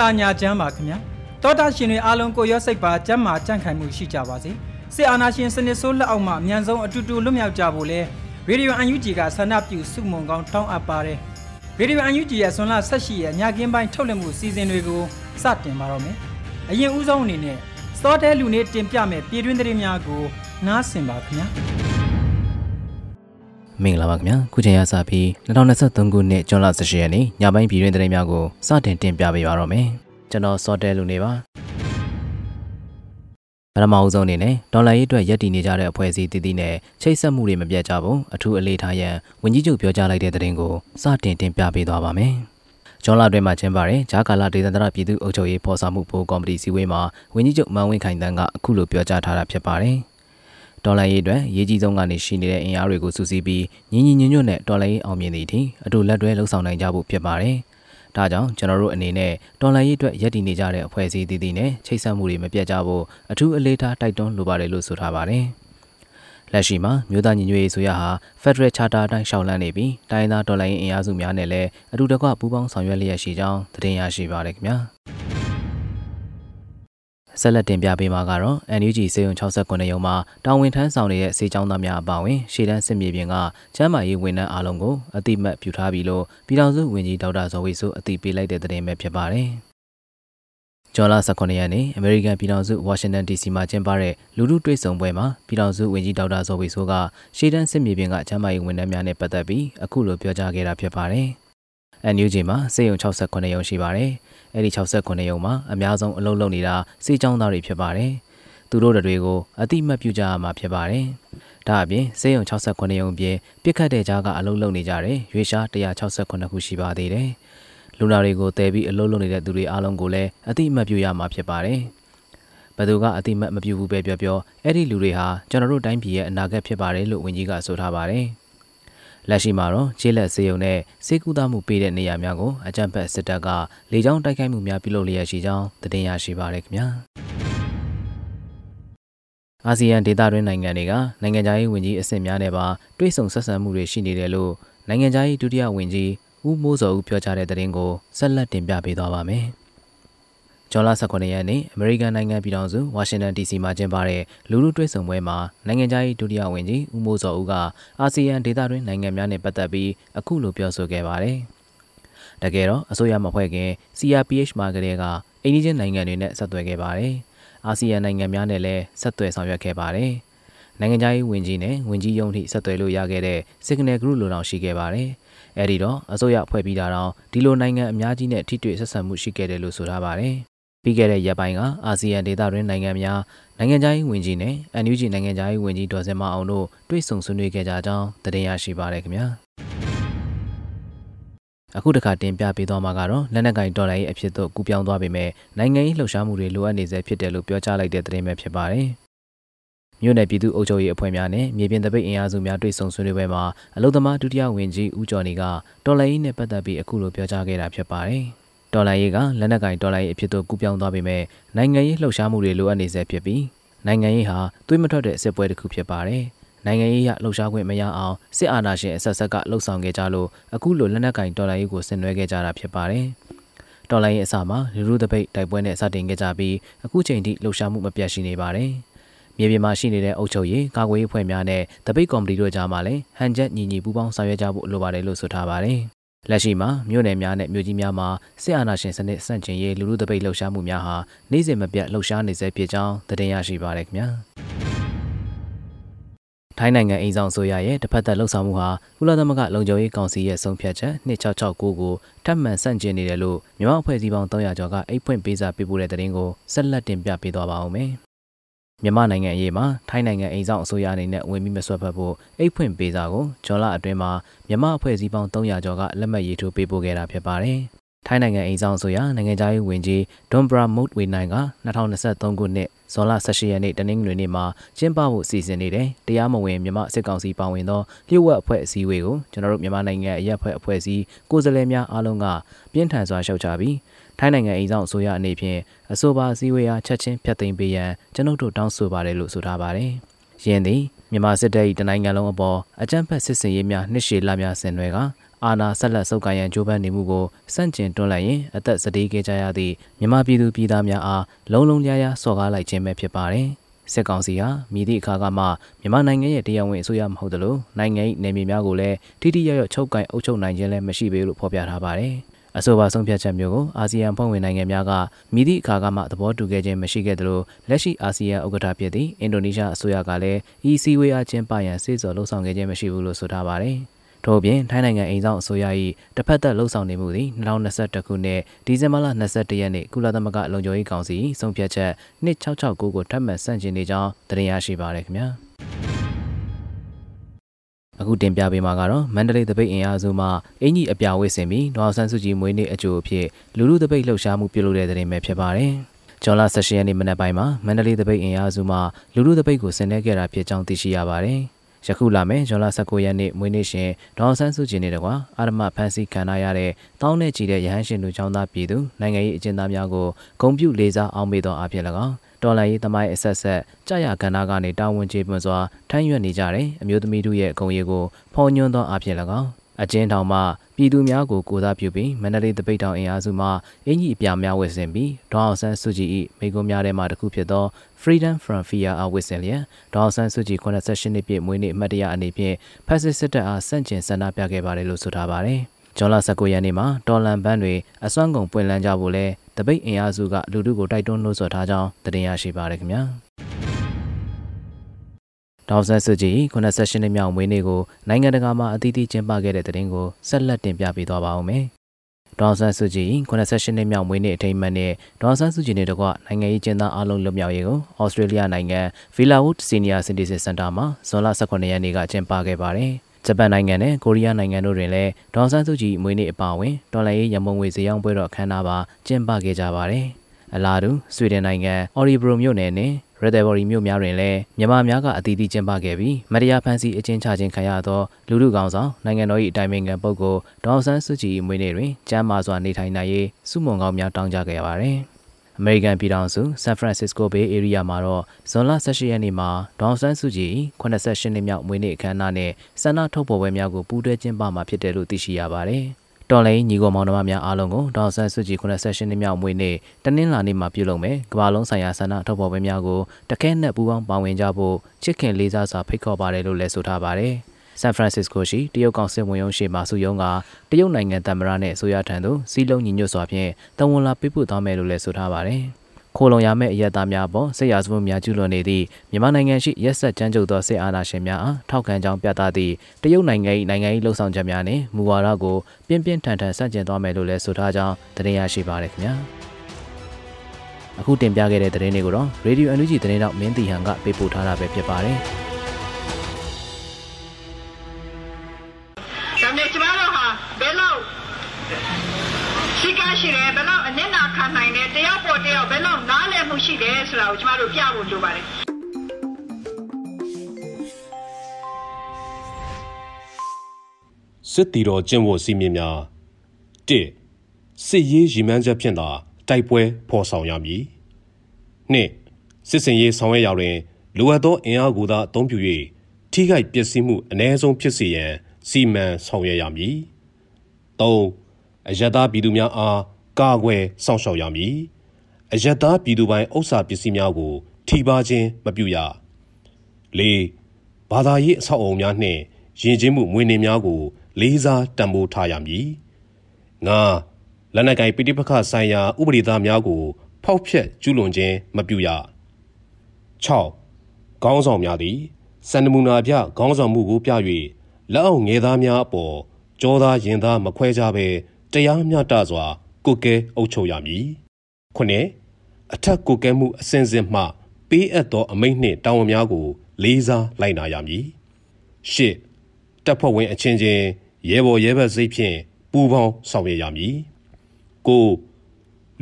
လာညာချမ်းပါခင်ဗျာတောတာရှင်တွေအားလုံးကိုရောစိတ်ပါကျမ်းမာကြံ့ခိုင်မှုရှိကြပါစေစစ်အာဏာရှင်စနစ်ဆိုးလက်အောက်မှာအမြန်ဆုံးအတူတူလွတ်မြောက်ကြဖို့လဲရေဒီယိုအန်ယူဂျီကဆန္ဒပြုစုမုံကောင်းတောင်းအပ်ပါတယ်ရေဒီယိုအန်ယူဂျီရဲ့ဆွန်လာဆက်ရှိရဲ့ညကင်းပိုင်းထုတ်လွှင့်မှုစီစဉ်တွေကိုစတင်ပါတော့မယ်အရင်ဦးဆုံးအနေနဲ့စောတဲလူနေတင်ပြမယ်ပြည်တွင်းသတင်းများကိုနားဆင်ပါခင်ဗျာ မင်္ဂလာပါခင်ဗျာခုချိန်ရစပြီး2023ခုနှစ်ဇွန်လ18ရက်နေ့ညပိုင်းပြည်တွင်းသတင်းများကိုစတင်တင်ပြပေးပါတော့မယ်ကျွန်တော်စောတဲလူနေပါပထမအဦးဆုံးအနေနဲ့ဒေါ်လာရေးအတွက်ရည်တည်နေကြတဲ့အဖွဲ့အစည်းတည်တည်နဲ့ချိတ်ဆက်မှုတွေမပြတ်ကြဘူးအထူးအလေးထားရန်ဝန်ကြီးချုပ်ပြောကြားလိုက်တဲ့သတင်းကိုစတင်တင်ပြပေးသွားပါမယ်ဂျွန်လာတွင်မှကျင်းပတဲ့ဂျာကာလာဒေသန္တရပြည်သူ့အုပ်ချုပ်ရေးဖော်ဆောင်မှုဘိုးကော်မတီစည်းဝေးမှာဝန်ကြီးချုပ်မန်ဝင်းခိုင်တန်းကအခုလိုပြောကြားထားတာဖြစ်ပါတယ်။ ဒေါ်လာရေးအတွက်ရေးကြီးဆုံးကနေရှိနေတဲ့အင်အားတွေကိုစုစည်းပြီးညီညီညွတ်ညွတ်နဲ့ဒေါ်လာရေးအောင်မြင်သည့်အထိအတူလက်တွဲလှုပ်ဆောင်နိုင်ကြဖို့ဖြစ်ပါတယ်။ဒါကြောင့်ကျွန်တော်တို့အနေနဲ့ဒေါ်လာရေးအတွက်ရည်တည်နေကြတဲ့အဖွဲ့အစည်းတည်တည်နဲ့ချိတ်ဆက်မှုတွေမပြတ်ကြဖို့အထူးအလေးထားတိုက်တွန်းလိုပါတယ်လို့ဆိုထားပါတယ်။လက်ရှိမှာမြို့သားညီညွတ်ရေးဆိုရဟာ Federal Charter အတိုင်းရှောက်လန်းနေပြီးတိုင်းသားဒေါ်လာရေးအင်အားစုများနဲ့လည်းအတူတကွပူးပေါင်းဆောင်ရွက်လျက်ရှိကြောင်းသတင်းရရှိပါရခင်ဗျာ။ ဆက်လက်တင်ပြပေးမှာကတော့ NUG စေယုံ69ရုံမှာတာဝန်ထမ်းဆောင်နေတဲ့စေချောင်းသားများအပါအဝင်ရှေ့တန်းစစ်မြေပြင်ကချမ်းမာရေးဝန်ထမ်းအားလုံးကိုအတိမတ်ပြုထားပြီလို့ပြည်ထောင်စုဝန်ကြီးဒေါက်တာဇော်ဝေဆိုအသိပေးလိုက်တဲ့သတင်းပဲဖြစ်ပါတယ်။ဂျွန်လာ18ရက်နေ့အမေရိကန်ပြည်ထောင်စုဝါရှင်တန် DC မှာကျင်းပတဲ့လူထုတွေ့ဆုံပွဲမှာပြည်ထောင်စုဝန်ကြီးဒေါက်တာဇော်ဝေဆိုကရှေ့တန်းစစ်မြေပြင်ကချမ်းမာရေးဝန်ထမ်းများနဲ့ပတ်သက်ပြီးအခုလိုပြောကြားခဲ့တာဖြစ်ပါတယ်။ NUG မှာစေယုံ68ရုံရှိပါတယ်။အဲ့ဒီ69ရုံမှာအများဆုံးအလုပ်လုပ်နေတာစေချောင်းသားတွေဖြစ်ပါတယ်။သူတို့တွေကိုအတိမတ်ပြုကြရမှာဖြစ်ပါတယ်။ဒါအပြင်စေယုံ68ရုံပြင်ပြစ်ခတ်တဲ့ကြားကအလုပ်လုပ်နေကြတယ်ရွေရှား168ခုရှိပါသေးတယ်။လူနာတွေကိုတည်ပြီးအလုပ်လုပ်နေတဲ့သူတွေအားလုံးကိုလည်းအတိအမှတ်ပြုရမှာဖြစ်ပါတယ်။ဘယ်သူကအတိအမှတ်မပြုဘူးပဲပြောပြောအဲ့ဒီလူတွေဟာကျွန်တော်တို့တိုင်းပြည်ရဲ့အနာဂတ်ဖြစ်ပါတယ်လို့ဝန်ကြီးကဆိုထားပါတယ်။ လက်ရှိမှာတော့ခြေလက်စေယုံနဲ့စေကူတာမှုပေးတဲ့နေရာများကိုအကြံဖက်စစ်တပ်ကလေကြောင်းတိုက်ခိုက်မှုများပြုလုပ်လျက်ရှိကြောင်းသတင်းရရှိပါရခင်ဗျာအာဆီယံဒေသတွင်းနိုင်ငံတွေကနိုင်ငံခြားရေးဝန်ကြီးအဆင့်များနဲ့ပါတွဲဆုံဆက်ဆံမှုတွေရှိနေတယ်လို့နိုင်ငံခြားရေးဒုတိယဝန်ကြီးဦးမိုးစောဦးပြောကြားတဲ့သတင်းကိုဆက်လက်တင်ပြပေးသွားပါမယ်။ ဇွန်လ18ရက်နေ့အမေရိကန်နိုင်ငံပြည်ထောင်စုဝါရှင်တန် DC မှာကျင်းပတဲ့လူလူတွေ့ဆုံပွဲမှာနိုင်ငံခြားရေးဒုတိယဝန်ကြီးဦးမိုးစောဦးကအာဆီယံဒေသတွင်းနိုင်ငံများနဲ့ပတ်သက်ပြီးအခုလိုပြောဆိုခဲ့ပါတယ်။တကယ်တော့အစိုးရမဖွဲ့ခင် CRPH မှာကလေးကအိန္ဒိယနိုင်ငံတွေနဲ့ဆက်သွယ်ခဲ့ပါတယ်။အာဆီယံနိုင်ငံများနဲ့လည်းဆက်သွယ်ဆောင်ရွက်ခဲ့ပါတယ်။နိုင်ငံခြားရေးဝန်ကြီးနဲ့ဝန်ကြီးရုံးထိဆက်သွယ်လို့ရခဲ့တဲ့ Signal Group လိုတောင်ရှိခဲ့ပါတယ်။အဲဒီတော့အစိုးရဖွဲ့ပြီးတာတော့ဒီလိုနိုင်ငံအများကြီးနဲ့ထိတွေ့ဆက်ဆံမှုရှိခဲ့တယ်လို့ဆိုထားပါတယ်။ ပြီးခဲ့တဲ့ရက်ပိုင်းကအာဆီယံဒေသတွင်းနိုင်ငံများနိုင်ငံခြားရေးဝန်ကြီးနဲ့ NUG နိုင်ငံခြားရေးဝန်ကြီးဒေါ်စင်မအောင်တို့တွေ့ဆုံဆွေးနွေးခဲ့ကြကြောင်းသတင်းရရှိပါရခင်ဗျာအခုတခါတင်ပြပေးသွားမှာကတော့လက်နက်ကင်ဒေါ်လာရဲ့အဖြစ်သို့ကူးပြောင်းသွားပေမဲ့နိုင်ငံရေးလှုပ်ရှားမှုတွေလိုအပ်နေဆဲဖြစ်တယ်လို့ပြောကြားလိုက်တဲ့သတင်းပဲဖြစ်ပါတယ်မြို့နယ်ပြည်သူ့အုပ်ချုပ်ရေးအဖွဲ့များနဲ့မြေပြင်တပိတ်အင်အားစုများတွေ့ဆုံဆွေးနွေးပွဲမှာအလုံသမားဒုတိယဝန်ကြီးဦးကျော်နေကတော်လိုင်းနဲ့ပတ်သက်ပြီးအခုလိုပြောကြားခဲ့တာဖြစ်ပါတယ်။ ဒေါ်လာရေးကလက်နက်ကင်ဒေါ်လာရေးအဖြစ်သို့ကူးပြောင်းသွားပေမဲ့နိုင်ငံရေးလှုပ်ရှားမှုတွေလိုအပ်နေဆဲဖြစ်ပြီးနိုင်ငံရေးဟာသွေးမထွက်တဲ့စစ်ပွဲတစ်ခုဖြစ်ပါတယ်။နိုင်ငံရေးရလှုပ်ရှားခွင့်မရအောင်စစ်အာဏာရှင်အဆက်ဆက်ကလှုပ်ဆောင်ခဲ့ကြလို့အခုလိုလက်နက်ကင်ဒေါ်လာရေးကိုဆင်နွှဲခဲ့ကြတာဖြစ်ပါတယ်။ဒေါ်လာရေးအစမှာလူလူတပိတ်တိုက်ပွဲနဲ့စတင်ခဲ့ကြပြီးအခုချိန်ထိလှုပ်ရှားမှုမပြတ်ရှိနေပါတယ်။မမြေပြင်မှာရှိနေတဲ့အုပ်ချုပ်ရေးကာကွယ်ရေးဖွဲ့များနဲ့တပိတ်ကော်မတီတို့ကြားမှာလည်းဟန်ချက်ညီညီပူးပေါင်းဆောင်ရွက်ကြဖို့လိုပါတယ်လို့ဆိုထားပါတယ်။ လက်ရှိမှာမြို့နယ်များနဲ့မြို့ကြီးများမှာစစ်အာဏာရှင်စနစ်ဆန့်ကျင်ရေးလူလူတပိတ်လှုပ်ရှားမှုများဟာနေ့စဉ်မပြတ်လှုပ်ရှားနေစေဖြစ်ကြောင်းသတင်းရရှိပါရခင်ဗျာ။ထိုင်းနိုင်ငံအိမ်ဆောင်ဆိုရရဲ့တစ်ဖက်သက်လှုပ်ဆောင်မှုဟာကုလသမဂ္ဂလုံခြုံရေးကောင်စီရဲ့ဆုံးဖြတ်ချက်2669ကိုထပ်မံဆန့်ကျင်နေတယ်လို့မြန်မာအဖွဲ့အစည်းပေါင်း300ကျော်ကအိတ်ဖွင့်ပေးစာပေးပို့တဲ့သတင်းကိုဆက်လက်တင်ပြပေးသွားပါဦးမယ်။ မြန်မာနိုင်ငံအရေးမှာထိုင်းနိုင်ငံအိမ်ဆောင်အစိုးရအနေနဲ့ဝင်ပြီးမဆွတ်ဖက်ဖို့အိတ်ဖွင့်ပေးစာကိုဂျွန်လအတွင်းမှာမြန်မာအဖွဲ့အစည်းပေါင်း300ကျော်ကလက်မှတ်ရေးထိုးပေးပို့ခဲ့တာဖြစ်ပါတယ်။ထိုင်းနိုင်ငံအိမ်ဆောင်ဆိုရာနိုင်ငံသားရေးဝန်ကြီးဒွန်ဘရာမုတ်ဝေနိုင်က2023ခုနှစ်ဇွန်လ18ရက်နေ့တနင်္ဂနွေနေ့မှာကျင်းပဖို့စီစဉ်နေတယ်တရားမဝင်မြန်မာစစ်ကောင်စီပါဝင်သောလျှို့ဝှက်အဖွဲ့အစည်းအဝေးကိုကျွန်တော်တို့မြန်မာနိုင်ငံအရက်ဖွဲ့အဖွဲ့အစည်းကိုယ်စားလှယ်များအားလုံးကပြင်းထန်စွာရှောက်ချပြီး ထိုင်းနိုင်ငံအိမ်ဆောင်အစိုးရအနေဖြင့်အဆိုပါစည်းဝေးအားချက်ချင်းဖျက်သိမ်းပေးရန်ကျွန်ုပ်တို့တောင်းဆိုပါတယ်လို့ဆိုထားပါတယ်။ယင်းသည်မြန်မာစစ်တပ်၏တနိုင်ငံလုံးအပေါ်အကြမ်းဖက်စစ်စင်ရေးများနှစ်ရှည်လများဆင်နွှဲကအာဏာဆက်လက်ဆုပ်ကိုင်ရန်ကြိုးပမ်းနေမှုကိုစန့်ကျင်တွန်းလှန်ရင်အသက်စတေးခဲ့ကြရသည့်မြန်မာပြည်သူပြည်သားများအားလုံးလုံးလျားလျားစော်ကားလိုက်ခြင်းပဲဖြစ်ပါတယ်။စစ်ကောင်စီဟာမြည်သည့်အခါကမှမြန်မာနိုင်ငံရဲ့တရားဝင်အစိုးရမဟုတ်သလိုနိုင်ငံ၏နယ်မြေများကိုလည်းထိထိရောက်ရောက်ချုပ်ကိုင်အုပ်ချုပ်နိုင်ခြင်းလည်းမရှိပေလို့ဖော်ပြထားပါတယ်။ အဆိုပါဆုံးဖြတ်ချက်မျိုးကိုအာဆီယံဖွဲ့ဝင်နိုင်ငံများကမြည်သည့်အခါကမှသဘောတူခဲ့ခြင်းမရှိခဲ့သလိုလက်ရှိအာဆီယံဥက္ကဋ္ဌဖြစ်သည့်အင်ဒိုနီးရှားအစိုးရကလည်းဤစည်းဝေးအားကျင်းပရန်စေ့စော်လှုံ့ဆော်ခဲ့ခြင်းမရှိဘူးလို့ဆိုထားပါတယ်။ထို့အပြင်ထိုင်းနိုင်ငံအိမ်ဆောင်အစိုးရ၏တစ်ဖက်သက်လှုပ်ဆောင်နေမှုသည်2021ခုနှစ်ဒီဇင်ဘာလ22ရက်နေ့ကုလသမဂ္ဂလုံခြုံရေးကောင်စီဆုံးဖြတ်ချက်2669ကိုထပ်မံဆန့်ကျင်နေကြောင်းသတင်းရရှိပါရခင်ဗျာ အခုတင်ပြပေးမှာကတော့မန္တလေးတပိတ်အင်အားစုမှအင်ကြီးအပြာဝစ်စင်ပြီးဒေါအောင်ဆန်းစုကြည်မွေးနေ့အကျိုးအဖြစ်လူလူတပိတ်လှုပ်ရှားမှုပြုလုပ်တဲ့တဲ့တင်ပဲဖြစ်ပါတယ်။ဂျွန်လ16ရက်နေ့မနက်ပိုင်းမှာမန္တလေးတပိတ်အင်အားစုမှလူလူတပိတ်ကိုဆင်နွှဲခဲ့တာဖြစ်ကြောင်းသိရှိရပါတယ်။ယခုလာမယ့်ဇွန်လ19ရက်နေ့မွေးနေ့ရှင်ဒေါအောင်ဆန်းစုကြည်နေတကွာအာရမဖန်စီခံရတဲ့တောင်းနဲ့ကြည်တဲ့ရဟန်းရှင်လူချောင်းသားပြည်သူနိုင်ငံရေးအကျဉ်းသားများကိုဂုံပြုလေးစားအောင်ပေးသောအဖြစ်၎င်း တော်လှန်ရေးသမိုင်းအဆက်ဆက်ကြာရကဏ္ဍကနေတာဝန်ကျေပွန်စွာထမ်းရွက်နေကြတဲ့အမျိုးသမီးတို့ရဲ့ဂုံရီကိုဖော်ညွှန်းသောအဖြစ်၎င်းအကျဉ်းထောင်မှပြည်သူများကိုကိုစားပြုပြီးမန္တလေးတပိတ်တောင်အင်အားစုမှအင်ကြီးအပြာများဝစ်စင်ပြီးဒေါအောင်ဆန်းစုကြည်၏မိကုံးများထဲမှတစ်ခုဖြစ်သော Freedom from Fear အားဝစ်စင်လျက်ဒေါအောင်ဆန်းစုကြည်88နှစ်ပြည့်မွေးနေ့အမှတ်တရအနေဖြင့်ဖက်စစ်စစ်တပ်အားဆန့်ကျင်ဆန္ဒပြခဲ့ပါတယ်လို့ဆိုထားပါတယ်။ဂျွန်လ19ရက်နေ့မှာတော်လန်ဘန်းတွေအစွမ်းကုန်ပွင့်လန်းကြဖို့လဲ တပိတ်အင်အားစုကလူထုကိုတိုက်တွန်းလို့ဆိုထားကြောင်းတင်ရရှိပါရခင်ဗျာ။ဒေါက်ဆန်စုကြည်88နှစ်မြောက်မွေးနေ့ကိုနိုင်ငံတကာမှာအသီးသီးကျင်းပခဲ့တဲ့တဲ့တင်ကိုဆက်လက်တင်ပြပေးသွားပါဦးမယ်။ဒေါက်ဆန်စုကြည်88နှစ်မြောက်မွေးနေ့အထိမ်းအမှတ်နဲ့ဒေါက်ဆန်စုကြည်နဲ့တကွနိုင်ငံရေးကျင်းသားအလုံးလွတ်မြောက်ရေးကိုဩစတြေးလျနိုင်ငံဗီလာဝုဒ်စီနီယာစင်တီစစ်စင်တာမှာဇွန်လ18ရက်နေ့ကကျင်းပခဲ့ပါတယ်။ ဂျပန်နိုင်ငံနဲ့ကိုရီးယားနိုင်ငံတို့တွင်လည်းဒေါန်ဆန်းစုကြည်မွေးနေ့အပါအဝင်တော်လှန်ရေးရမုံငွေဈေးရောင်းပွဲတော်အခမ်းအနားပါကျင်းပခဲ့ကြပါတယ်။အလားတူဆွေဒင်နိုင်ငံအော်ရီဘရိုမြို့နယ်နဲ့ရဒယ်ဘော်ရီမြို့များတွင်လည်းမြန်မာများကအသီးသီးကျင်းပခဲ့ပြီးမတရားဖန်ဆီးအကျဉ်းချခြင်းခံရသောလူလူကောင်ဆောင်နိုင်ငံတော်၏အတိုင်ပင်ခံပုဂ္ဂိုလ်ဒေါအောင်ဆန်းစုကြည်၏မွေးနေ့တွင်ကျမ်းမာစွာနေထိုင်နိုင်ရေးစုမုံကောင်းများတောင်းကြခဲ့ရပါသည် အမေရိကန်ပြည်ထောင်စုဆန်ဖရန်စစ္စကိုဘေးဧရိယာမှာတော့ဇွန်လ18ရက်နေ့မှာဒေါန်ဆန်းစုကြည်88နှစ်မြောက်မွေးနေ့အခမ်းအနားနဲ့ဆန္ဒထုတ်ဖော်ပွဲများကိုပူးတွဲကျင်းပမှာဖြစ်တယ်လို့သိရှိရပါတယ်။တော်လိုင်းညီကိုမောင်နှမများအားလုံးကိုဒေါက်ဆန်စုကြည်88နှစ်မြောက်မွေးနေ့တနင်္လာနေ့မှာပြုလုပ်မယ်ကမ္ဘာလုံးဆိုင်ရာဆန္ဒထုတ်ဖော်ပွဲများကိုတခဲနဲ့ပူးပေါင်းပါဝင်ကြဖို့ချစ်ခင်လေးစားစွာဖိတ်ခေါ်ပါတယ်လို့လည်းဆိုထားပါတယ် ဆန်ဖရန်စစ္စကိုရှိတရုတ်ကောင်စစ်ဝင်ရုံးရှိမှစုယုံကတရုတ်နိုင်ငံတမရနဲ့အစိုးရထံသို့စီးလုံးညီညွတ်စွာဖြင့်တဝန်လာပေးပို့သွားမယ်လို့လည်းဆိုထားပါတယ်။ခိုလုံရမယ့်အရက်သားများပေါ်စစ်ရာဇဝတ်များကျူးလွန်နေသည့်မြန်မာနိုင်ငံရှိရက်ဆက်ကြမ်းကြုတ်သောစစ်အာဏာရှင်များအားထောက်ခံကြောင်းပြသသည့်တရုတ်နိုင်ငံ၏နိုင်ငံ၏လှုပ်ဆောင်ချက်များနှင့်မူဝါဒကိုပြင်းပြင်းထန်ထန်ဆန့်ကျင်သွားမယ်လို့လည်းဆိုထားကြောင်းတင်ရရှိပါရခင်ဗျာအခုတင်ပြခဲ့တဲ့သတင်းတွေကိုတော့ Radio NUG သတင်းတော့မင်းတီဟန်ကပေးပို့ထားတာပဲဖြစ်ပါတယ် ဆိုတာကိုကျမတို့ပြဖို့လိုပါတယ်စစ်တီတော်ကျင့်ဝတ်စည်းမျဉ်းများ၁စစ်ရေးရည်မှန်းချက်ဖြင့်သာတိုက်ပွဲဖော်ဆောင်ရမည်၂စစ်စင်ရေးဆောင်ရွက်ရာတွင်လိုအပ်သောအင်အားကိုသာအသုံးပြု၍ထိခိုက်ပျက်စီးမှုအ ਨੇ ဆုံးဖြစ်စေရန်စီမံဆောင်ရွက်ရမည်၃အယက်သားပြည်သူများအားကာကွယ်စောင့်ရှောက်ရမည် အယက်သားပြည်သူပိုင်ဥစ္စာပစ္စည်းများကို ထိပါခြင်းမပြုရ၄ဘာသာရေးအဆောက်အအုံများနှင့်ယဉ်ကျေးမှုမွေးနေ့များကို လေးစားတံပိုးထားရမည်၅လက်နက်ကိုင်ပိဋိပခဆိုင်ရာဥပဒေသားများကို ဖောက်ဖျက်ကျူးလွန်ခြင်းမပြုရ6ခေါင်းဆောင်များသည်စန္ဒမူနာပြခေါင်းဆောင်မှုကိုပြ၍လက်အောက်ငယ်သားများအပေါ်ကြောသားရင်သားမခွဲကြဘဲတရားမျှတစွာ ကုကဲအုပ်ချုပ်ရမည် ခုနှစ်အထက်ကုကဲမှုအစဉ်စဉ်မှပေးအပ်သောအမိန့်နှင့်တာဝန်များကို လေးစားလိုက်နာရမည်ရှစ်တပ်ဖွဲ့ဝင်အချင်းချင်းရဲဘော်ရဲဘက်စိတ်ဖြင့်ပူးပေါင်းဆောင်ရွက်ရမည်ကို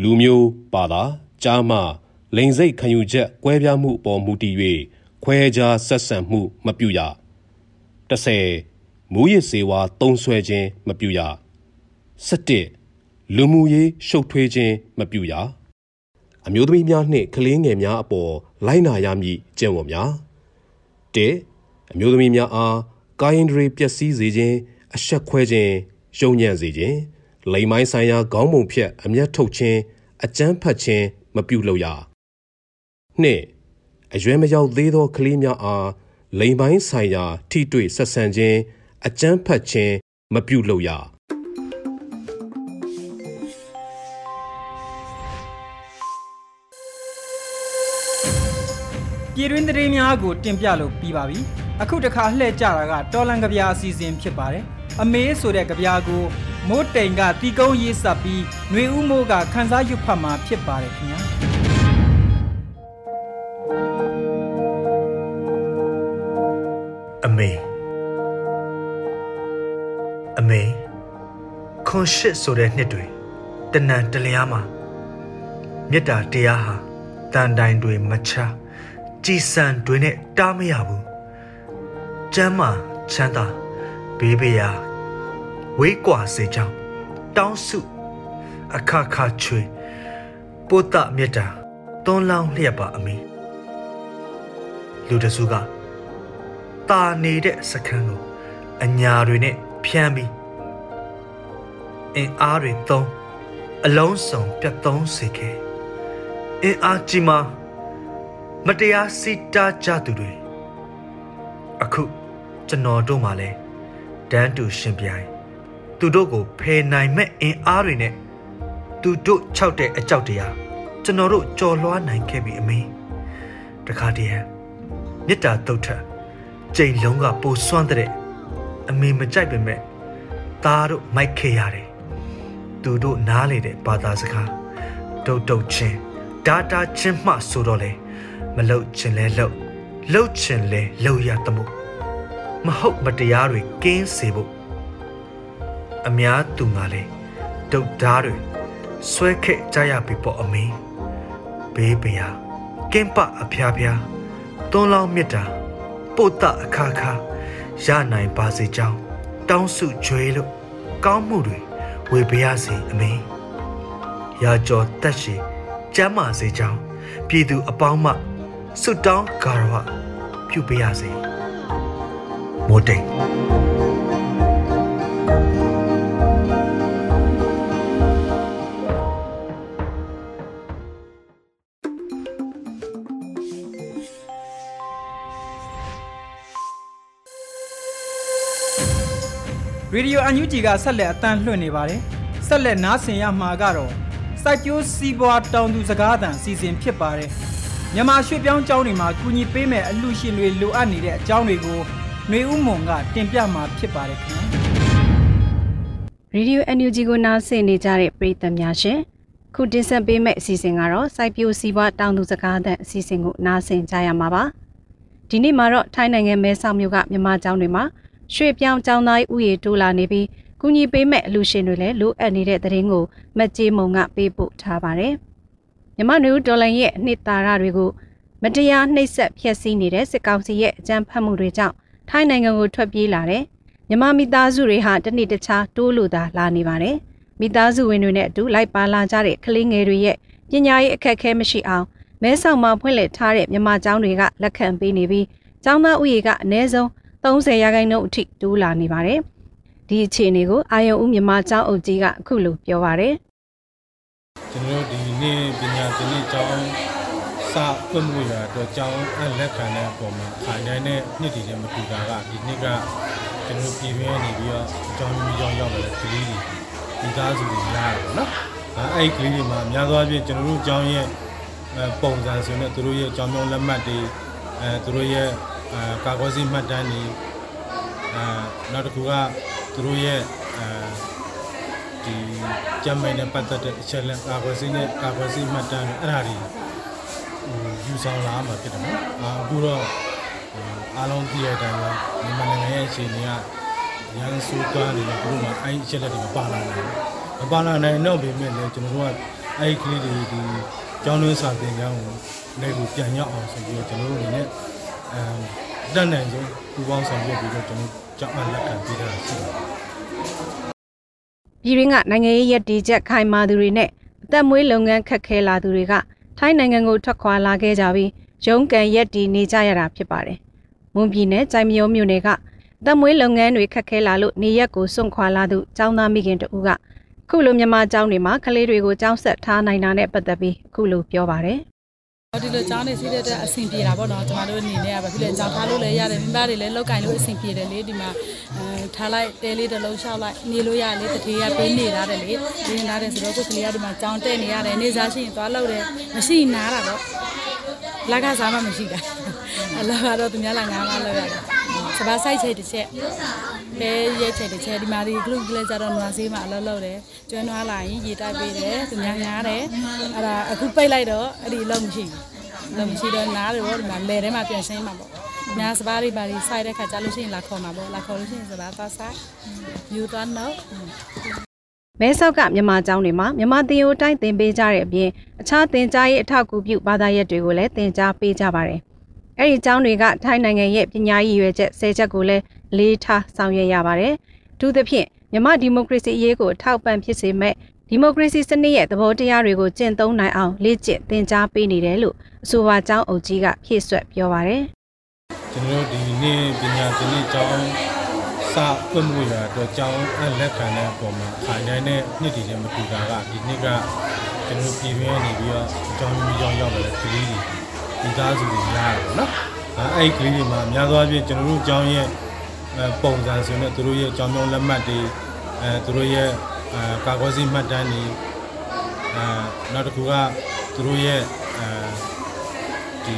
လူမျိုးပါတာကြားမှလိန်စိတ်ခံယူချက်ကွဲပြားမှုအပေါ်မူတည်၍ခွဲခြားဆက်ဆံမှုမပြုရ30မူရစ်စေဝါတုံးဆွဲခြင်းမပြုရ17လူမှုရေးရှုပ်ထွေးခြင်းမပြုရ အမျိုးသမီးများနှင့်ကလေးငယ်များအပေါ်လိုက်နာရမည်ကျင့်ဝတ်များ၁အမျိုးသမီးများအားကာယင်ဒရီပျက်စီးစေခြင်းအဆက်ခွဲခြင်းယုံညံ့စေခြင်းလိမ်မိုင်းဆိုင်ရာခေါင်းပုံဖြတ်အမျက်ထုတ်ခြင်းအကြမ်းဖက်ခြင်းမပြုလုပ်ရနှစ်အရွယ်မရောက်သေးသောကလေးများအားလိမ်ပိုင်းဆိုင်ရာ ထိတွေ့ဆက်ဆံခြင်းအကြမ်းဖက်ခြင်းမပြုလုပ်ရ ပြည်တွင်းသတင်းများကိုတင်ပြလို့ပြီးပါပြီအခုတခါလှည့်ကြတာကတော်လန်ကဗျာအစီအစဉ်ဖြစ်ပါတယ်အမေးဆိုတဲ့ကဗျာကိုမိုးတိမ်ကတီကုန်းရေးဆက်ပြီးຫນွေဦးမိုးကခန်းစားရွတ်ဖတ်မှာဖြစ်ပါတယ်ခင်ဗျာအမေအမေခွန်ရှစ်ဆိုတဲ့နှစ်တွေတဏန်တလျားမှာမေတ္တာတရားဟာတန်တိုင်တွေမချ ကြည်စံတွေနဲ့တားမရဘူးကျမ်းမာချမ်းသာဘေးဘေးရာဝေးကွာစေကြောင်းတောင်းစုအခခချွေပုတ္တမေတ္တာသွန်လောင်းလျက်ပါအမေလူတစုကတာနေတဲ့စခန်းကိုအညာတွေနဲ့ဖြန်းပြီးအင်အားတွေသုံးအလုံးစုံပြတ်သုံးစေခဲ့အင်အားကြီးမား မတရားစီတားကြသူတွေအခုကျွန်တော်တို့မှလည်းတန်းတူရှင်ပြိုင် သူတို့ကိုဖယ်နိုင်မဲ့အင်အားတွေနဲ့သူတို့ခြောက်တဲ့အကြောက်တရားကျွန်တော်တို့ကြော်လွှားနိုင်ခဲ့ပြီအမေတခါတည်းမေတ္တာတုတ်ထကြိမ်လုံးကပိုစွန့်တဲ့အမေမကြိုက်ပေမဲ့သားတို့မိုက်ခဲ့ရတယ်သူတို့နားလေတဲ့ဘာသာစကားဒုတ်တုတ်ချင်းဒါတာချင်းမှဆိုတော့လေ မလုတ်ချင်လဲလုတ်လုတ်ချင်လဲလုတ်ရတမှုမဟုတ်မတရားတွေကင်းစေဖို့အများသူငါလဲဒုတ်ဓားတွေဆွဲခက်ကြရပြီပေါ့အမေဘေးပရာကင်းပအဖျားဖျားသွန်းလောင်းမြတ်တာပို့တအခါခါရနိုင်ပါစေကြောင်းတောင်းစုကြွေလို့ကောင်းမှုတွေဝေပါရစေအမေရာကျော်တက်ရှိကျမ်းမာစေကြောင်းပြည်သူအပေါင်းမှ ဆုတောင်းဂါရဝပြုပေးရစေမိုးတိမ်ရေဒီယိုအန်ယူဂျီကဆက်လက်အတန်းလွှင့်နေပါတယ်ဆက်လက်နားဆင်ရမှာကတော့စိုက်ပျိုးစီးပွားတောင်သူစကားသံအစီအစဉ်ဖြစ်ပါတယ် မြန်မာရွှေ့ပြောင်းကျောင်းတွေမှာကူညီပေးမဲ့အလှရှင်တွေလိုအပ်နေတဲ့အကြောင်းတွေကိုຫນွေဦးမွန်ကတင်ပြမှာဖြစ်ပါတယ်ခင်ဗျာရေဒီယို NUG ကိုနားဆင်နေကြတဲ့ပရိသတ်များရှင်ခုတင်ဆက်ပေးမယ့်အစီအစဉ်ကတော့စိုက်ပျိုးစီးပွားတောင်သူစကားသံအစီအစဉ်ကိုနားဆင်ကြရမှာပါဒီနေ့မှာတော့ထိုင်းနိုင်ငံမဲဆောက်မြို့ကမြန်မာကျောင်းတွေမှာရွှေပြောင်းကျောင်းသားဥယေတိုးလာနေပြီးကူညီပေးမဲ့အလူရှင်တွေလည်းလိုအပ်နေတဲ့သတင်းကိုမက်ကြီးမုံကပေးပို့ထားပါတယ်။ မြမနွေဦးဒေါ်လာရဲ့အနှစ်သာရတွေကိုမတရားနှိပ်စက်ဖျက်ဆီးနေတဲ့စစ်ကောင်စီရဲ့အကြမ်းဖက်မှုတွေကြောင့်ထိုင်းနိုင်ငံကိုထွက်ပြေးလာတဲ့မြမမိသားစုတွေဟာတနေ့တခြားတိုးလို့သာလာနေပါတယ်။မိသားစုဝင်တွေနဲ့အတူလိုက်ပါလာကြတဲ့ကလေးငယ်တွေရဲ့ပညာရေးအခက်အခဲမရှိအောင်မဲဆောက်မှာဖွင့်လှစ်ထားတဲ့မြမကျောင်းတွေကလက်ခံပေးနေပြီးကျောင်းသားဥယေကအနည်းဆုံး30ရာခိုင်နှုန်းအထိတိုးလာနေပါတယ်။ဒီအခြေအနေကိုအာယုံဦးမြမကျောင်းအုပ်ကြီးကအခုလိုပြောပါတယ်။။ ကျွန်တော်တို့ဒီနေ့ပညာသင်တဲ့ကျောင်းစစာပွင့်မှုရတော့ကြောင်းအလက်ခံတဲ့အပေါ်မှာခိုင်တိုင်းတဲ့နှစ်တည်တဲ့မတူတာကဒီနှစ်ကကျွန်တော်ပြည်တွင်းနေပြီးတော့အကြောင်းမျိုးကြောင်းရောက်လာတဲ့ကလေးတွေဒီသားစုတွေများတယ်ပေါ့နော်အဲအဲ့ဒီကလေးတွေမှာအများသောအားဖြင့်ကျွန်တော်တို့အကြောင်းရဲ့ပုံစံဆိုနေသူတို့ရဲ့အကြောင်းမျိုးလက်မှတ်တွေအဲသူတို့ရဲ့အဲကာကွယ်စီမှတ်တမ်းတွေအဲနောက်တစ်ခုကသူတို့ရဲ့အဲ ဒီကြမ်းမိုင်နဲ့ပတ်သက်တဲ့အချက်လက်ကာကွယ်စီနဲ့ကာကွယ်စီမှတ်တမ်းတွေအဲ့ဒါတွေယူဆောင်လာမှာဖြစ်တယ်နော်အခုတော့အားလုံးသိရတဲ့အတိုင်းမြန်မာနိုင်ငံရဲ့အခြေအနေကရန်စူးတွားနေတဲ့ဘုရားအဲ့အချက်လက်တွေမပါလာနိုင်ဘူးမပါလာနိုင်တော့ပေမဲ့လည်းကျွန်တော်တို့ကအဲ့ဒီကလေးတွေဒီကျောင်းတွင်းစာသင်ကျောင်းကိုလည်းကိုပြန်ရောက်အောင်ဆိုပြီးတော့ကျွန်တော်တို့အနေနဲ့အဲတက်နိုင်ဆုံးပူပေါင်းဆောင်ရွက်ပြီးတော့ကျွန်တော်ကြောက်အပ်လက်ခံပေးတာရှိပါတယ် ပြည်ရင်းကနိုင်ငံရေးရည်တည်ချက်ခိုင်မာသူတွေနဲ့အသက်မွေးလုပ်ငန်းခက်ခဲလာသူတွေကထိုင်းနိုင်ငံကိုထွက်ခွာလာခဲ့ကြပြီးရုံးကန်ရက်တည်နေကြရတာဖြစ်ပါတယ်။မွန်ပြည်နယ်ကြိုင်မယောမြို့နယ်ကသက်မွေးလုပ်ငန်းတွေခက်ခဲလာလို့နေရက်ကိုစွန့်ခွာလာသူចောင်းသားမိခင်တူကခုလိုမြန်မာကျောင်းတွေမှာကလေးတွေကိုကျောင်းဆက်ထားနိုင်တာနဲ့ပတ်သက်ပြီးအခုလိုပြောပါတယ် ဒီလိုကျောင်းနေစီးတဲ့အဆင်ပြေတာပေါ့နော်ကျွန်တော်တို့အနေနဲ့ကဘာဖြစ်လဲကျောင်းထားလို့လည်းရတယ်မိဘတွေလည်းလောက်ကင်လို့အဆင်ပြေတယ်လေဒီမှာအဲထားလိုက်တဲလေးတစ်လုံးလျှောက်လိုက်နေလို့ရလေတတိယပေးနေရတယ်လေနေထားတယ်ဆိုတော့ကိုယ်ကလေးကဒီမှာကျောင်းတက်နေရတယ်နေစားရှိရင်သွားလို့တယ်မရှိနားတာတော့လက်ကစားမှမရှိတာအလောကတော့သူများလာငားမှလောက်ရတယ်စပါးဆိုင်ချေတစ်ချက်ပဲရဲချေတစ်ချက်ဒီမှာဒီကလုကလေးကြတော့နွားဆေးမှာအလောက်လောက်တယ်ကျွမ်းနွားလာရင်ရေတိုက်ပေးတယ်သူများငားတယ်အဲ့ဒါအခုပိတ်လိုက်တော့အဲ့ဒီလုံးမရှိဘူး လုံးမရှိတော့နားတယ်ပေါ့ဒီမှာလဲထဲမှာပြန်ရှင်းမှာပေါ့ညာစပါးတွေပါဒီစိုက်တဲ့ခါကျလို့ရှိရင်လာခေါ်မှာပေါ့လာခေါ်လို့ရှိရင်စပါးသွားဆိုင်ယူသွားတော့မဲဆောက်ကမြန်မာကျောင်းတွေမှာမြန်မာသင်ရိုးတိုင်းသင်ပေးကြတဲ့အပြင်အခြားသင်ကြားရေးအထောက်အကူပြုဘာသာရပ်တွေကိုလည်းသင်ကြားပေးကြပါတယ်။အဲဒီကျောင်းတွေကထိုင်းနိုင်ငံရဲ့ပညာရေးရွယ်ချက်၁၀ချက်ကိုလည်းလေးထားဆောင်ရွက်ရပါတယ်။သူသဖြင့်မြန်မာဒီမိုကရေစီအရေးကိုထောက်ပံ့ဖြစ်စေမဲ့ ဒီမိုကရေစီစနစ်ရဲ့သဘောတရားတွေကိုကျင့်သုံးနိုင်အောင်လေ့ကျင့်သင်ကြားပေးနေတယ်လို့အဆိုပါကျောင်းအုပ်ကြီးကဖြည့်ဆွတ်ပြောပါတယ်။ကျွန်တော်တို့ဒီနေ့ပညာသင်တဲ့ကျောင်းစာပွင့်မှုရတော့ကျောင်းအလက်ခံတဲ့အပေါ်မှာခိုင်တိုင်းတဲ့နှစ်တည်တဲ့မတူတာကဒီနှစ်ကကျွန်တော်ပြည်တွင်းနေပြီးတော့ကျောင်းမျိုးကျောင်းရောက်လာတဲ့ကလေးတွေဒီသားစုတွေများတယ်ပေါ့နော်အဲအဲ့ဒီကလေးတွေမှာအများသောအားဖြင့်ကျွန်တော်တို့ကျောင်းရဲ့ပုံစံဆိုနေသူတို့ရဲ့ကျောင်းမျိုးလက်မှတ်တွေအဲသူတို့ရဲ့ အဲကာကွယ်စီမှတ်တမ်းတွေအဲနောက်တစ်ခုကသူတို့ရဲ့အဲဒီ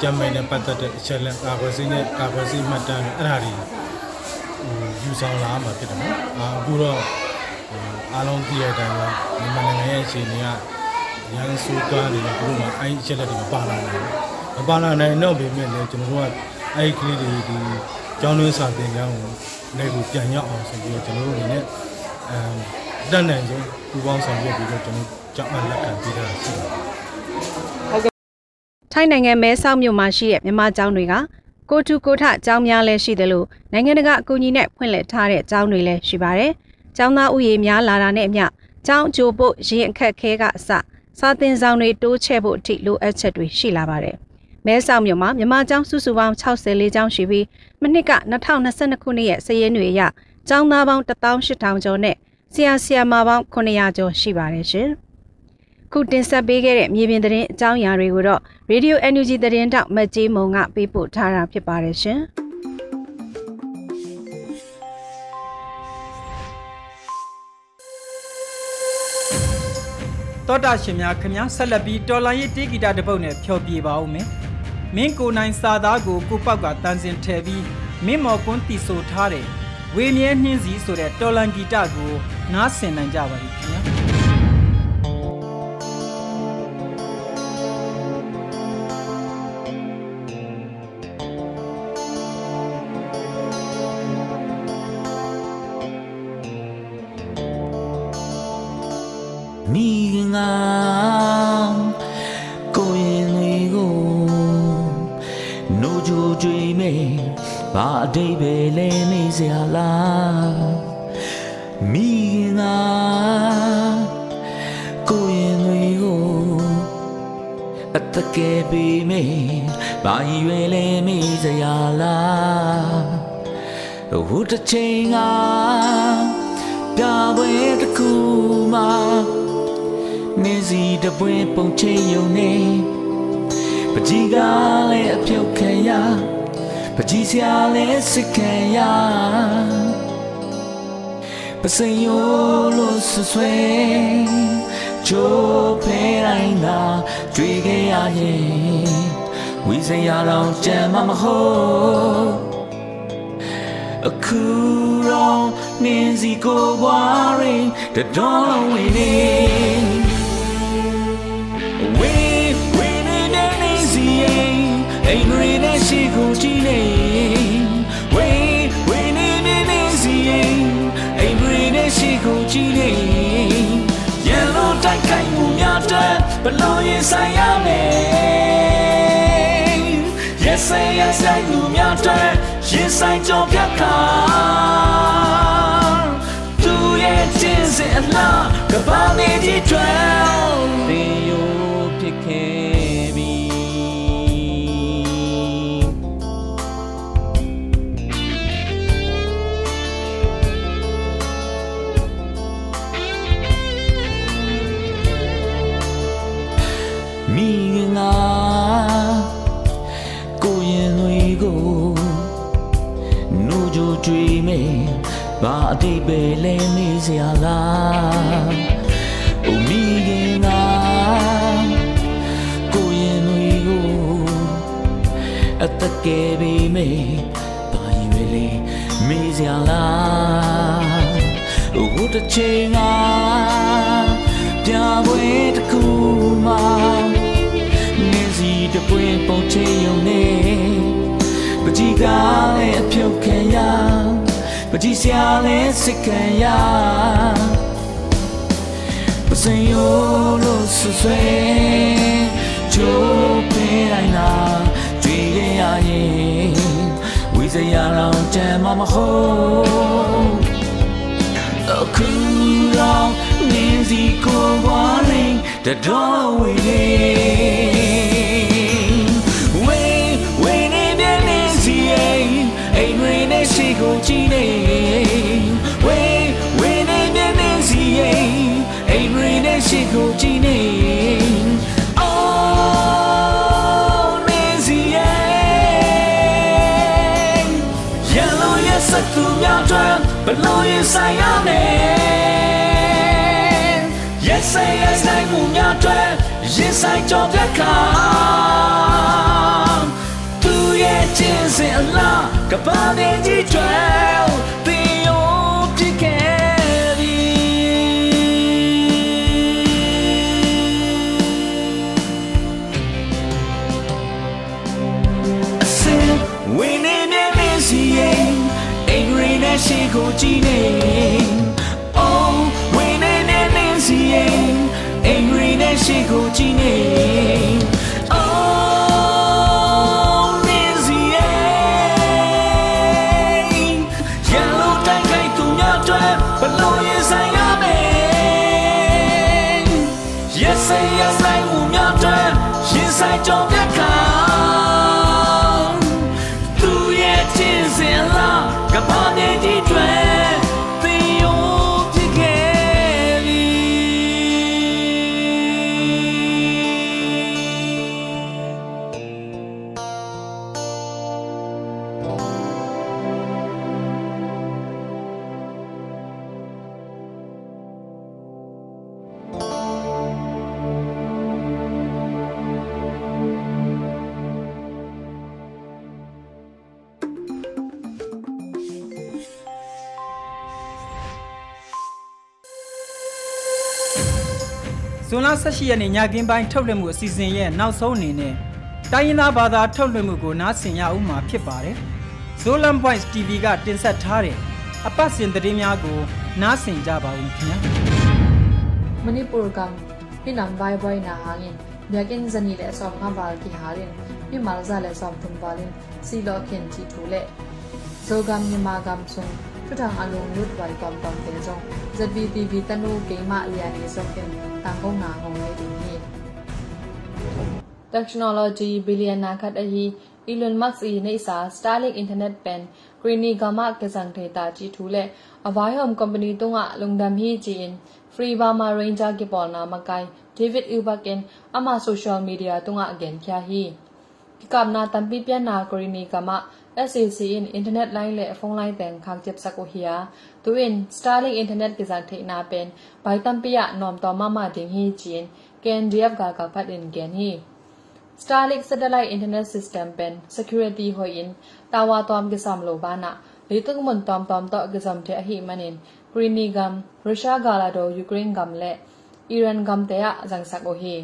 ကျမ်းမိုင်နဲ့ပတ်သက်တဲ့အချက်လက်ကာကွယ်စီနဲ့ကာကွယ်စီမှတ်တမ်းတွေအဲ့ဒါတွေယူဆောင်လာမှာဖြစ်တယ်နော်အခုတော့အားလုံးသိရတဲ့အတိုင်းမြန်မာနိုင်ငံရဲ့အခြေအနေကရန်စူးတွားနေတဲ့ဘုရားအဲ့အချက်လက်တွေမပါလာနိုင်ဘူးမပါလာနိုင်တော့ပေမဲ့လည်းကျွန်တော်တို့ကအဲ့ဒီကလေးတွေဒီကျောင်းတွင်းစာသင်ကျောင်းကိုလည်းကိုပြန်ရောက်အောင်ဆိုပြီးတော့ကျွန်တော်တို့အနေနဲ့ အဲတက်နိုင်ဆုံးပူပေါင်းဆောင်ရွက်ပြီးတော့ကျွန်တော်ကြောက်အပ်လက်ခံပေးတာရှိပါတယ်ထိုင်းနိုင်ငံမဲဆောက်မြို့မှာရှိတဲ့မြန်မာကျောင်းတွေကကိုတူကိုထကျောင်းများလည်းရှိတယ်လို့နိုင်ငံတကာအကူအညီနဲ့ဖွင့်လှစ်ထားတဲ့ကျောင်းတွေလည်းရှိပါတယ်။ကျောင်းသားဥယေများလာတာနဲ့အမျှကျောင်းအကျိုးဖို့ရင်အခက်ခဲကအစစာသင်ဆောင်တွေတိုးချဲ့ဖို့အထိလိုအပ်ချက်တွေရှိလာပါတယ်။မဲဆောက်မြို့မှာမြန်မာကျောင်းစုစုပေါင်း64ကျောင်းရှိပြီးမနှစ်က2022ခုနှစ်ရဲ့စာရင်းတွေအရ ကျောင်းသားပေါင်း18000ကျော်နဲ့ဆရာဆရာမပေါင်း900ကျော်ရှိပါတယ်ရှင်။ခုတင်ဆက်ပေးခဲ့တဲ့မြေပြင်သတင်းအကြောင်းအရာတွေကိုတော့ Radio NUG သတင်းတောက်မကြီးမုံကပေးပို့ထားတာဖြစ်ပါတယ်ရှင်။တောတာရှင်များခင်ဗျာဆက်လက်ပြီးတော်လိုင်းရေးတေးဂီတာတစ်ပုတ်နဲ့ဖျော်ပြပါဦးမယ်။မင်းကိုနိုင်စာသားကိုကိုပောက်ကတန်းစင်ထဲပြီးမင်းမော်ကွန်းတီဆိုထားတဲ့ ဝေမြဲနှင်းစီဆိုတဲ့တော်လန်ဂီတကိုနားဆင်နိုင်ကြပါပြီခင်ဗျာ။ ဟိုတစ်ချိန်ကပြပွဲတစ်ခုမှာနေစီတပွင့်ပုံချင်းယုံနေပကြီးကလည်းအပြုတ်ခံရပကြီးစရာလည်းစစ်ခံရပစင်ယောလို့ဆွဆွဲချိုးဖဲတိုင်းသာတွေ့ခဲ့ရရင်ဝီစရာတော့ကြံမမဟုတ် အခုတော့နင်းစီကိုဘွားရင်တတော်လုံးဝင်နေဝေးဝေးနေနေနေစီရင်အိမ်ရီနဲ့ရှိကိုကြည့်နေဝေးဝေးနေနေနေစီရင်အိမ်ရီနဲ့ရှိကိုကြည့်နေရန်လို့တိုက်ခိုက်မှုများတဲ့ဘလို့ရင်ဆိုင်ရမယ် Yes yes I လူများတဲ့ရင်ဆိုင်ကြောပြတ်ခါသူရဲ့ချင်းစင်အလားကဘာနေဒီတွယ်တေယို ဘာအတိတ်ပဲလဲနေစရာလားအိုမိခင်ငါကိုရင်တွေကိုအတက်ကယ်ပေးမယ်ဘာရွယ်လေးမေးစရာလားဟိုတစ်ချိန်ငါပြပွဲတစ်ခု စရာလည်းစစ်ခံရပစင်ယောလို့ဆွဆွဲချိုးပေးတိုင်းလာတွေ့ရရင်ဝိဇရာတော့ကြမ်းမမဟုတ်အခုတော့နင်းစီကိုဘွားရင်းတတော်ဝေးနေဝေး ကိုကြည့်နေဝေးဝေးနေပြန်နေစီအိမ်ရင်းနဲ့ရှိကိုကြည့်နေအော်နေစီအိမ် Yellow yes သူများတို့ဘလို့ရင်ဆိုင်ရမယ် Yes yes နိုင်မှု စင်အလားကဘာနေကြီးတွေတင်ယောပြခဲ့ပြီအစင်ဝင်းနေမြဲမြဲစီရင်အင်္ဂရိနဲ့ရှိကိုကြည့်နေ Oh ဝင်းနေမြဲမြဲစီရင်အင်္ဂရိနဲ့ရှိကိုကြည့်နေ ရ 18ရက်နေ့ညကင်းပိုင်းထုတ်လွှင့်မှုအစီအစဉ်ရဲ့နောက်ဆုံးအနေနဲ့တိုင်းရင်းသားဘာသာထုတ်လွှင့်မှုကိုနားဆင်ရဦးမှာဖြစ်ပါတယ်။ Zolan Voice TV ကတင်ဆက်ထားတဲ့အပတ်စဉ်သတင်းများကိုနားဆင်ကြပါဦးခင်ဗျာ Manipur kam hinam vai vai na hangin byakin zani le som nga bal ki harin mi malza le som tum balin si lo ken chi thu le zogam ni ma gam sung thutang alung lut vai pam pam te jong ZVTV tanu ke ma ya ni som ken tang gong na hong le di ni technology billionaire khat a hi Elon Musk i nei sa Starlink internet pen Greeny Gama ke sang the ta chi thu le avai home company tonga lungdam hi chi in Free Burma Ranger ki pol na makai David Ubaken ama social media tonga again kya hi kikap na tampi pian na korini kama SAC in internet line le phone line teng khak jep sako hiya tu in starlink internet ki zak thei na pen bai tampi ya nom to mama ding hi chin ken df ga ka phat in gen hi Starlink satellite internet system pen security hoin tawa tom ke sam lo bana litung mon tom tom to ke sam the hi manin Greeny gam Russia gala do Ukraine gam le Iran gam te ya jang sak o hi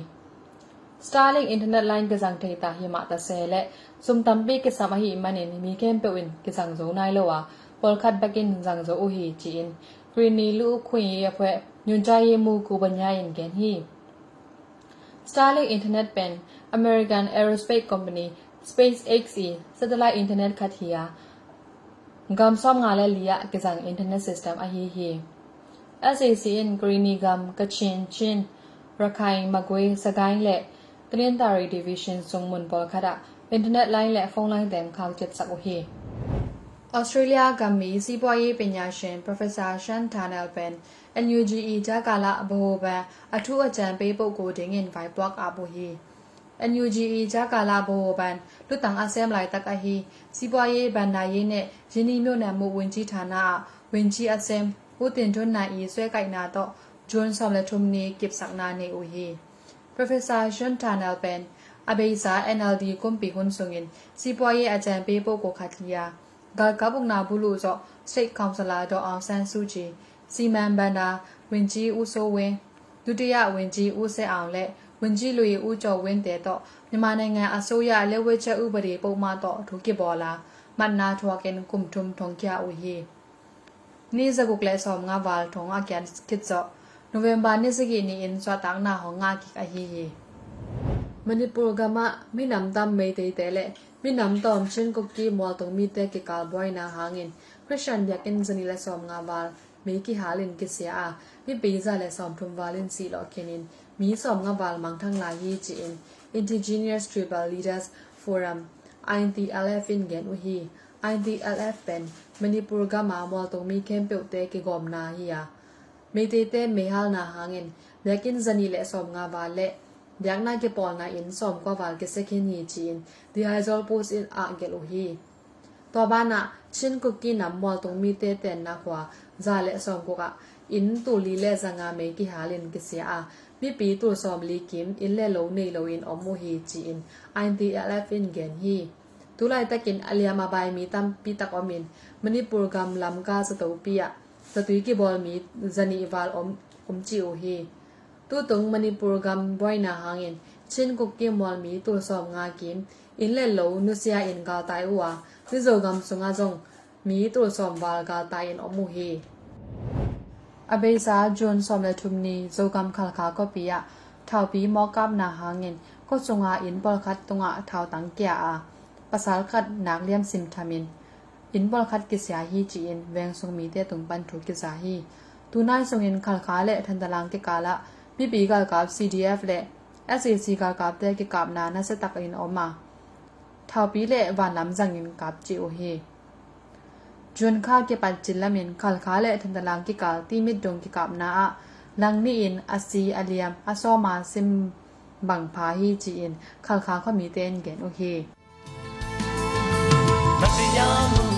Starlink internet line ke jang the ta hi ma ta se le sum tam bi ke sam hi manin mi kem pe win ke jang zo nai lo wa pol khat bakin jang zo o hi chin Greeny lu khwin ye phwe nyun cha ye mu ku banya yin gen hi Starlink Internet Pen American Aerospace Company SpaceX satellite internet khathia gam som nga le liya kezang internet system a hi hi SAC in Greeny gam Kachin Chin Rakhine Magwe Sagai le Trin Tari Division Songmun Pol Khada internet line และ phone line แต่งข่าวเจ็ดสักโอเฮออสเตรเลียกัมมีစီးပွားရေးပညာရှင် Professor Shan Tanel Ben NUGE ဂျာကာလာဘိုဘန်အထူးအကြံပေးပုဂ္ဂိုလ်ဒင်းငင် Vibe Blog အဘူဟီ NUGE ဂျာကာလာဘိုဘန်လူတန်အဆမ်လိုက်တကဟီစီးပွားရေးဗန်နာရေးနဲ့ယင်းဒီမြို့နယ်မှုဝင်ကြီးဌာနဝင်ကြီးအဆမ်ဦးတင်ထွန်းနိုင်ဤဆွဲကိုက်နာတော့ဂျွန်ဆောမ်လက် Professor John Tanalpen abeiza NLD kumpi hun sungin sipoye ajan pe po ko khatlia ga ka buk na bulu zo state councilor ဒေါ်အောင်ဆန်းစုကြည်စီမံဘဏ္ဍာဝန်ကြီးဦးစိုးဝင်းဒုတိယဝန်ကြီးဦးဆက်အောင်လက်ဝန်ကြီးလူရီဦးကျော်ဝင်းတဲ့တော့မြန်မာနိုင်ငံအစိုးရလက်ဝဲချက်ဥပဒေပုံမှန်တော့ဒုကိပေါ်လာမနာထွားကင်ကုမ်ထုံထုံကြဝီနေဇဂုကလဲဆောင်ငါဝါလထုံအကန်ကစ်ဇော့ november ni sigi ni in swa tang na ho nga ki a hi hi manipur gama minam dam me te te le minam tom chen ko ki mo to mi te ki kal boy na hangin christian yakin zani le som nga wal me ki halin ki sia a mi pe za le som thum walin si lo kenin mi som nga wal mang thang la hi chi in indigenous tribal leaders forum INTLF in gen u hi INTLF pen manipur ga ma mol to mi kem pe te ki gom na hi ya me te te me hal na hangin lekin zani le som nga ba le Diak na ke pol na in som kwa wal ke sekin hi chin di haizol post in a gel u hi to ba na chin ku ki nam mol tong mi te ten na kwa za le som ko ka in tu li le zanga me ki halin ki sia a mi pi tu som li kim in le lo nei lo in om mu hi chi in ain ti alaf in gen hi tu lai takin alia ma bai mi tam pi tak omin manipur gam lam ka sa to pi ya sa tui ki bol mi zani wal om om chi u hi tu tung manipur gam boy na hangin chin ku ki mol mi tu som nga kim in le lo nu sia in ga tai wa ni zo gam sunga jong mi tu som wal ga tai in om mu hi အဘေစာဂျွန်ဆ ோம் လထုမနီဇိုကမ်ခလခါကိုပီယာ สตุยกีบอลมีจันีวาลอมอมจิโอฮีตู้ตรงมัณีปรแกรมบ่อยนาหางเองเช่นกุกเกมอลมีตัวสอบงานกินอินเล่โลนุสยาอินกาตายอวนิโจกัมสุงาจงมีตัวสอบวาลกาตายอินอมูฮีอเบซาจนสอบและทุมนีโจกรรมคาลคาก็ปียะเท่าปีมอกับนาหางเงินก็สงาอินบอลคัดตรงอะเท่าตังเกียอาภาษาคัดนักเลี่ยมซิมทามิน ဟီတူနိုင်ဆုံင်ခလခါလေထန်တလန်ကေကာလာပိပီကကပ် CDF လေ SAC ကကပ်တဲ့ကေကပ်နာနစတက်အင်အောမာထောက်ပီလေဝါနမ်ဇန်ငင်ကပ်ချီအိုဟီ jun kha ke pan chilamin khal kha le thandalang ki kal ti mit dong ki kap na a lang ni in asi aliam asoma sim bang pha hi chi in khal kha kho mi ten gen o he မတရားမှု